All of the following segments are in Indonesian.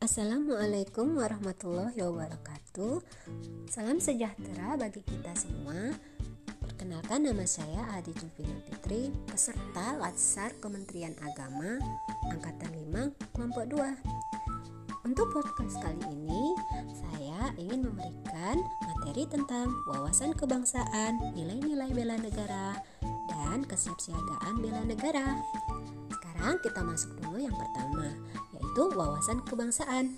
Assalamualaikum warahmatullahi wabarakatuh. Salam sejahtera bagi kita semua. Perkenalkan nama saya Adi Juvina Fitri, peserta Latsar Kementerian Agama angkatan 5 kelompok 2. Untuk podcast kali ini, saya ingin memberikan materi tentang wawasan kebangsaan, nilai-nilai bela negara, dan kesiapsiagaan bela negara. Sekarang kita masuk dulu yang pertama, yaitu wawasan kebangsaan.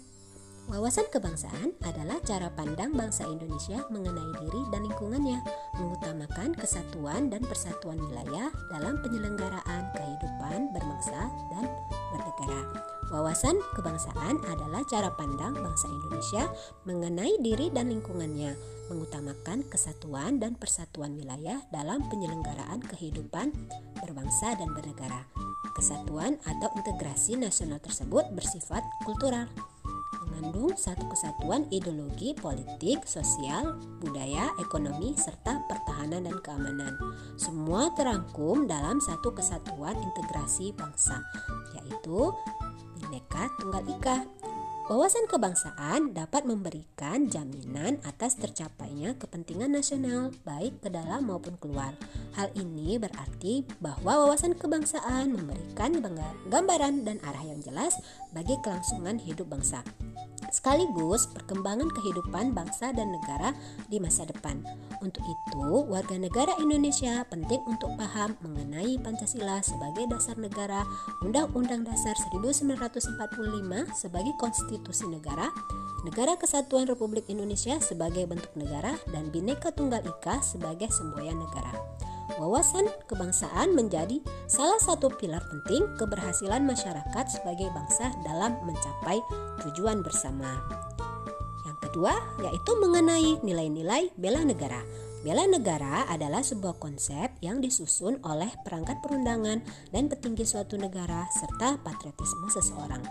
Wawasan kebangsaan adalah cara pandang bangsa Indonesia mengenai diri dan lingkungannya, mengutamakan kesatuan dan persatuan wilayah dalam penyelenggaraan kehidupan berbangsa dan bernegara. Wawasan kebangsaan adalah cara pandang bangsa Indonesia mengenai diri dan lingkungannya, mengutamakan kesatuan dan persatuan wilayah dalam penyelenggaraan kehidupan berbangsa dan bernegara. Kesatuan atau integrasi nasional tersebut bersifat kultural, mengandung satu kesatuan ideologi, politik, sosial, budaya, ekonomi, serta pertahanan dan keamanan. Semua terangkum dalam satu kesatuan integrasi bangsa, yaitu Bhinneka Tunggal Ika Wawasan kebangsaan dapat memberikan jaminan atas tercapainya kepentingan nasional, baik ke dalam maupun keluar. Hal ini berarti bahwa wawasan kebangsaan memberikan gambaran dan arah yang jelas bagi kelangsungan hidup bangsa sekaligus perkembangan kehidupan bangsa dan negara di masa depan. Untuk itu, warga negara Indonesia penting untuk paham mengenai Pancasila sebagai dasar negara, Undang-Undang Dasar 1945 sebagai konstitusi negara, Negara Kesatuan Republik Indonesia sebagai bentuk negara, dan Bhinneka Tunggal Ika sebagai semboyan negara wawasan kebangsaan menjadi salah satu pilar penting keberhasilan masyarakat sebagai bangsa dalam mencapai tujuan bersama. Yang kedua yaitu mengenai nilai-nilai bela negara. Bela negara adalah sebuah konsep yang disusun oleh perangkat perundangan dan petinggi suatu negara serta patriotisme seseorang,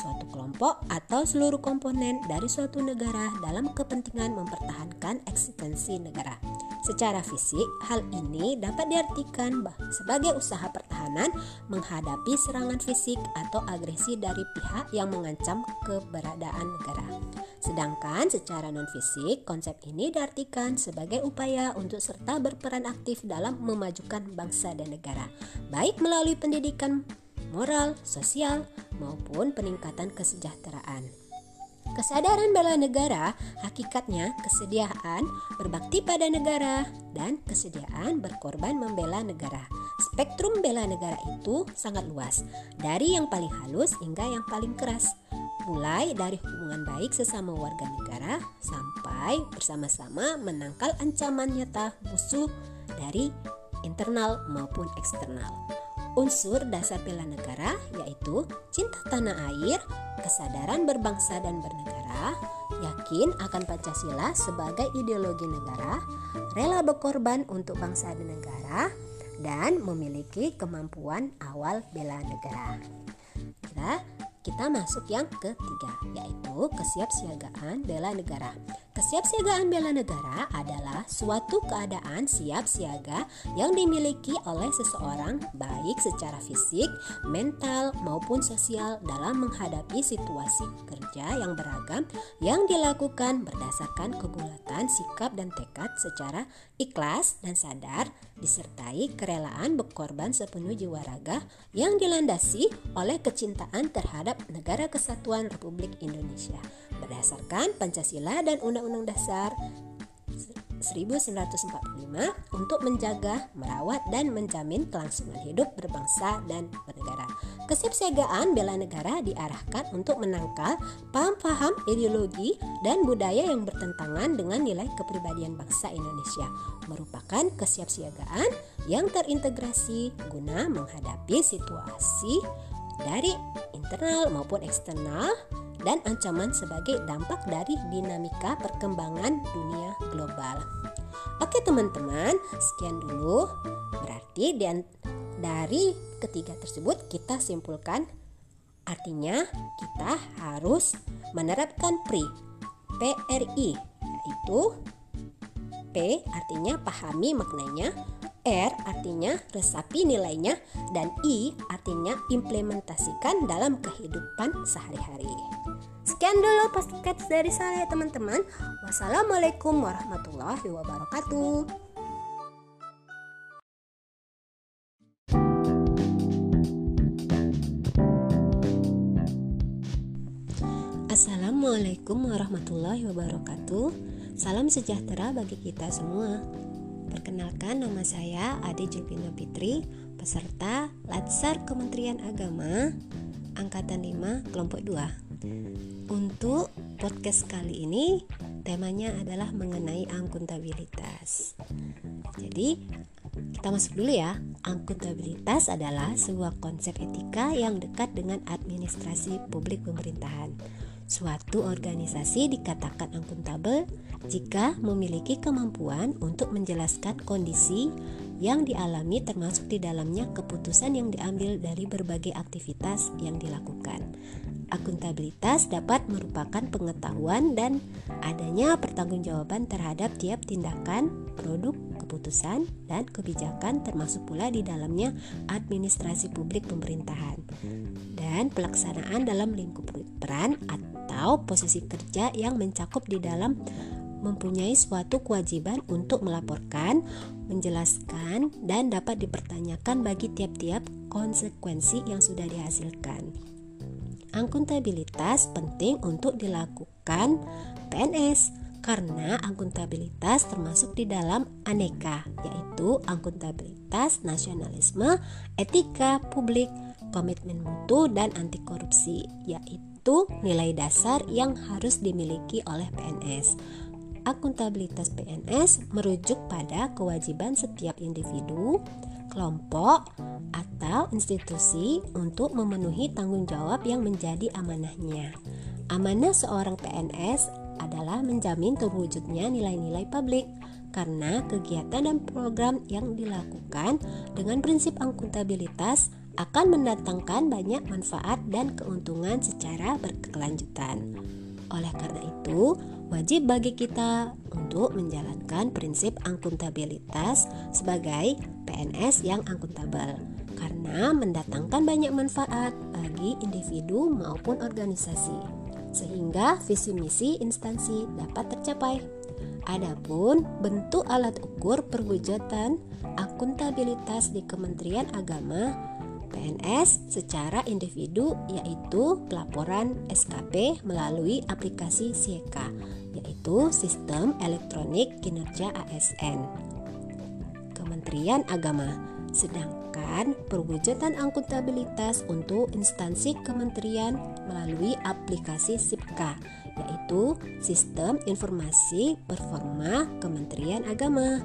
suatu kelompok atau seluruh komponen dari suatu negara dalam kepentingan mempertahankan eksistensi negara. Secara fisik, hal ini dapat diartikan sebagai usaha pertahanan menghadapi serangan fisik atau agresi dari pihak yang mengancam keberadaan negara. Sedangkan secara non-fisik, konsep ini diartikan sebagai upaya untuk serta berperan aktif dalam memajukan bangsa dan negara, baik melalui pendidikan moral, sosial, maupun peningkatan kesejahteraan. Kesadaran bela negara hakikatnya kesediaan berbakti pada negara dan kesediaan berkorban membela negara. Spektrum bela negara itu sangat luas, dari yang paling halus hingga yang paling keras. Mulai dari hubungan baik sesama warga negara sampai bersama-sama menangkal ancaman nyata musuh dari internal maupun eksternal. Unsur dasar bela negara yaitu cinta tanah air, kesadaran berbangsa dan bernegara, yakin akan Pancasila sebagai ideologi negara, rela berkorban untuk bangsa dan negara, dan memiliki kemampuan awal bela negara. Kita kita masuk yang ketiga, yaitu kesiapsiagaan bela negara. Kesiapsiagaan bela negara adalah suatu keadaan siap siaga yang dimiliki oleh seseorang baik secara fisik, mental, maupun sosial dalam menghadapi situasi kerja yang beragam yang dilakukan berdasarkan kebulatan sikap dan tekad secara ikhlas dan sadar disertai kerelaan berkorban sepenuh jiwa raga yang dilandasi oleh kecintaan terhadap negara kesatuan Republik Indonesia berdasarkan Pancasila dan Undang-Undang Dasar 1945 untuk menjaga, merawat, dan menjamin kelangsungan hidup berbangsa dan bernegara. Kesiapsiagaan bela negara diarahkan untuk menangkal paham-paham ideologi dan budaya yang bertentangan dengan nilai kepribadian bangsa Indonesia, merupakan kesiapsiagaan yang terintegrasi guna menghadapi situasi dari internal maupun eksternal dan ancaman sebagai dampak dari dinamika perkembangan dunia global. Oke teman-teman, sekian dulu. Berarti dari ketiga tersebut kita simpulkan artinya kita harus menerapkan PRI PRI yaitu P artinya pahami maknanya R artinya resapi nilainya dan I artinya implementasikan dalam kehidupan sehari-hari. Sekian dulu podcast dari saya teman-teman. Wassalamualaikum warahmatullahi wabarakatuh. Assalamualaikum warahmatullahi wabarakatuh. Salam sejahtera bagi kita semua. Perkenalkan nama saya Ade Julpina Fitri, peserta Latsar Kementerian Agama Angkatan 5 Kelompok 2. Untuk podcast kali ini temanya adalah mengenai akuntabilitas. Jadi, kita masuk dulu ya. Akuntabilitas adalah sebuah konsep etika yang dekat dengan administrasi publik pemerintahan. Suatu organisasi dikatakan akuntabel jika memiliki kemampuan untuk menjelaskan kondisi yang dialami termasuk di dalamnya keputusan yang diambil dari berbagai aktivitas yang dilakukan. Akuntabilitas dapat merupakan pengetahuan dan adanya pertanggungjawaban terhadap tiap tindakan, produk, keputusan, dan kebijakan termasuk pula di dalamnya administrasi publik pemerintahan dan pelaksanaan dalam lingkup peran atau posisi kerja yang mencakup di dalam mempunyai suatu kewajiban untuk melaporkan, menjelaskan, dan dapat dipertanyakan bagi tiap-tiap konsekuensi yang sudah dihasilkan. Akuntabilitas penting untuk dilakukan PNS karena akuntabilitas termasuk di dalam aneka yaitu akuntabilitas nasionalisme, etika publik, komitmen mutu dan anti korupsi yaitu itu nilai dasar yang harus dimiliki oleh PNS. Akuntabilitas PNS merujuk pada kewajiban setiap individu, kelompok, atau institusi untuk memenuhi tanggung jawab yang menjadi amanahnya. Amanah seorang PNS adalah menjamin terwujudnya nilai-nilai publik karena kegiatan dan program yang dilakukan dengan prinsip akuntabilitas akan mendatangkan banyak manfaat dan keuntungan secara berkelanjutan. Oleh karena itu, wajib bagi kita untuk menjalankan prinsip akuntabilitas sebagai PNS yang akuntabel karena mendatangkan banyak manfaat bagi individu maupun organisasi sehingga visi misi instansi dapat tercapai. Adapun bentuk alat ukur perwujudan akuntabilitas di Kementerian Agama PNS secara individu yaitu pelaporan SKP melalui aplikasi Sieka yaitu Sistem Elektronik Kinerja ASN Kementerian Agama sedangkan perwujudan akuntabilitas untuk instansi kementerian melalui aplikasi SIPKA yaitu Sistem Informasi Performa Kementerian Agama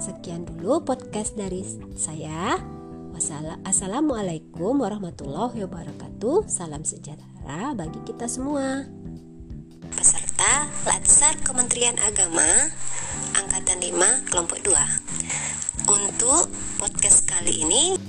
Sekian dulu podcast dari saya. Assalamualaikum warahmatullahi wabarakatuh. Salam sejahtera bagi kita semua. Peserta Latsar Kementerian Agama Angkatan 5 Kelompok 2. Untuk podcast kali ini